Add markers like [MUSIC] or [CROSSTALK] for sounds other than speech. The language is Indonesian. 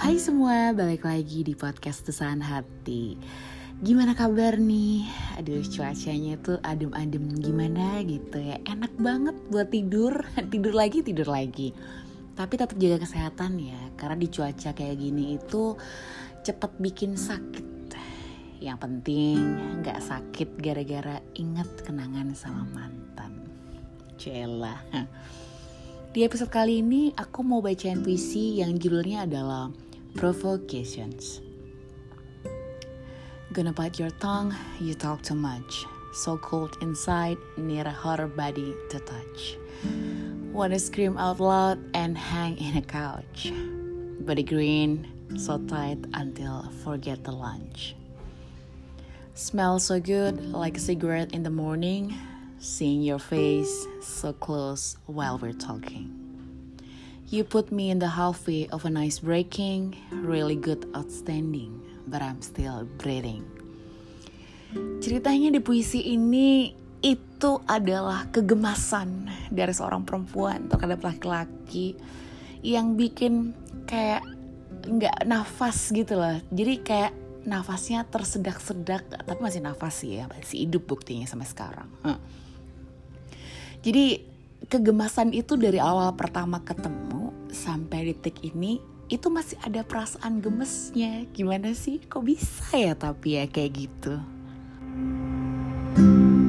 Hai semua, balik lagi di podcast Tusan Hati. Gimana kabar nih? Aduh cuacanya tuh adem-adem. Gimana gitu ya? Enak banget buat tidur, [LAUGHS] tidur lagi, tidur lagi. Tapi tetap jaga kesehatan ya Karena di cuaca kayak gini itu cepet bikin sakit. Yang penting gak sakit gara-gara inget kenangan sama mantan. Cela. [LAUGHS] Di episode kali ini aku mau bacain puisi yang judulnya adalah Provocations. Gonna bite your tongue, you talk too much. So cold inside, need a hotter body to touch. Wanna scream out loud and hang in a couch. Body green, so tight until forget the lunch. Smell so good like a cigarette in the morning. Seeing your face so close while we're talking. You put me in the halfway of a nice breaking, really good outstanding, but I'm still breathing. Ceritanya di puisi ini itu adalah kegemasan dari seorang perempuan terhadap laki-laki yang bikin kayak nggak nafas gitu loh. Jadi kayak nafasnya tersedak-sedak, tapi masih nafas sih ya, masih hidup buktinya sampai sekarang. Jadi kegemasan itu dari awal pertama ketemu sampai detik ini itu masih ada perasaan gemesnya. Gimana sih? Kok bisa ya tapi ya kayak gitu? thank you